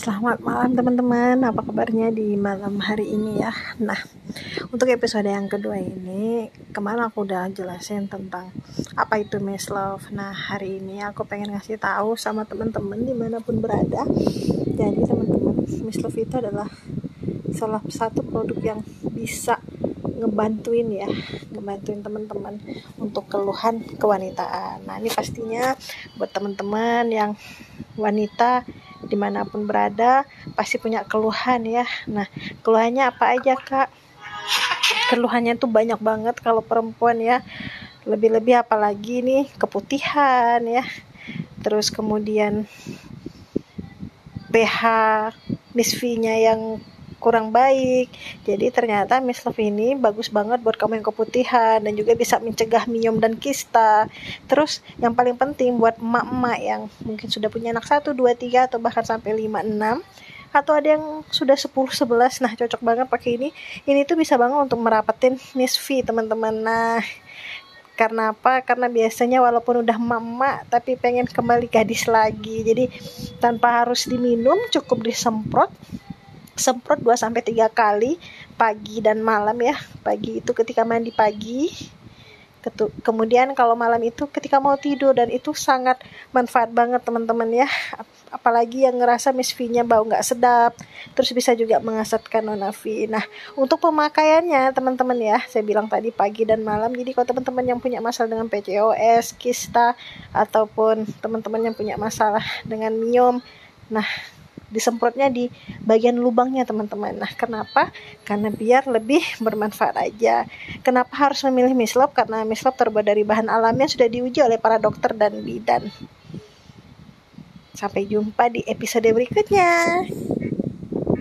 Selamat malam teman-teman, apa kabarnya di malam hari ini ya? Nah, untuk episode yang kedua ini Kemarin aku udah jelasin tentang apa itu Miss Love. Nah, hari ini aku pengen ngasih tahu sama teman-teman di mana pun berada. Jadi teman-teman, Miss Love itu adalah salah satu produk yang bisa ngebantuin ya ngebantuin teman-teman untuk keluhan kewanitaan. Nah ini pastinya buat teman-teman yang wanita di mana pun berada pasti punya keluhan ya. Nah keluhannya apa aja kak? Keluhannya tuh banyak banget kalau perempuan ya. Lebih-lebih apalagi nih keputihan ya. Terus kemudian pH misfinya yang kurang baik. Jadi ternyata Miss Love ini bagus banget buat kamu yang keputihan dan juga bisa mencegah miom dan kista. Terus yang paling penting buat emak-emak yang mungkin sudah punya anak 1, 2, 3 atau bahkan sampai 5, 6 atau ada yang sudah 10 11 nah cocok banget pakai ini ini tuh bisa banget untuk merapetin Miss V teman-teman nah karena apa karena biasanya walaupun udah mama tapi pengen kembali gadis lagi jadi tanpa harus diminum cukup disemprot semprot 2 sampai 3 kali pagi dan malam ya. Pagi itu ketika mandi pagi. Kemudian kalau malam itu ketika mau tidur dan itu sangat manfaat banget teman-teman ya. Apalagi yang ngerasa Miss V-nya bau nggak sedap, terus bisa juga mengasatkan Nona V. Nah, untuk pemakaiannya teman-teman ya, saya bilang tadi pagi dan malam. Jadi kalau teman-teman yang punya masalah dengan PCOS, kista, ataupun teman-teman yang punya masalah dengan miom, nah disemprotnya di bagian lubangnya teman-teman. Nah kenapa? Karena biar lebih bermanfaat aja. Kenapa harus memilih mislop? Karena mislop terbuat dari bahan alami yang sudah diuji oleh para dokter dan bidan. Sampai jumpa di episode berikutnya